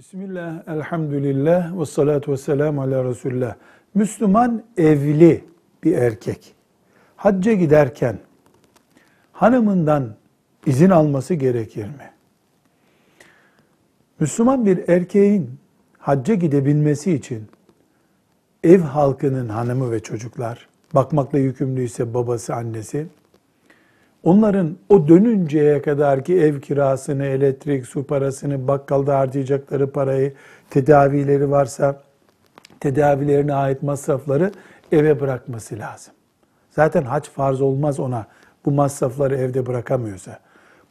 Bismillah, elhamdülillah, ve salatu ve selamu ala Resulullah. Müslüman evli bir erkek hacca giderken hanımından izin alması gerekir mi? Müslüman bir erkeğin hacca gidebilmesi için ev halkının hanımı ve çocuklar, bakmakla yükümlüyse babası, annesi, onların o dönünceye kadar ki ev kirasını, elektrik, su parasını, bakkalda harcayacakları parayı, tedavileri varsa tedavilerine ait masrafları eve bırakması lazım. Zaten hac farz olmaz ona bu masrafları evde bırakamıyorsa.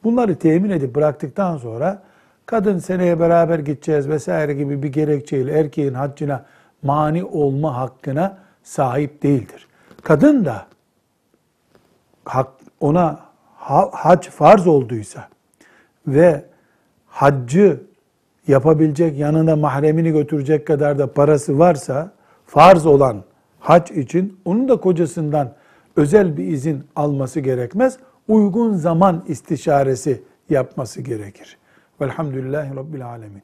Bunları temin edip bıraktıktan sonra kadın seneye beraber gideceğiz vesaire gibi bir gerekçeyle erkeğin haccına mani olma hakkına sahip değildir. Kadın da hak, ona ha, hac farz olduysa ve haccı yapabilecek yanına mahremini götürecek kadar da parası varsa farz olan hac için onun da kocasından özel bir izin alması gerekmez. Uygun zaman istişaresi yapması gerekir. Velhamdülillahi Rabbil Alemin.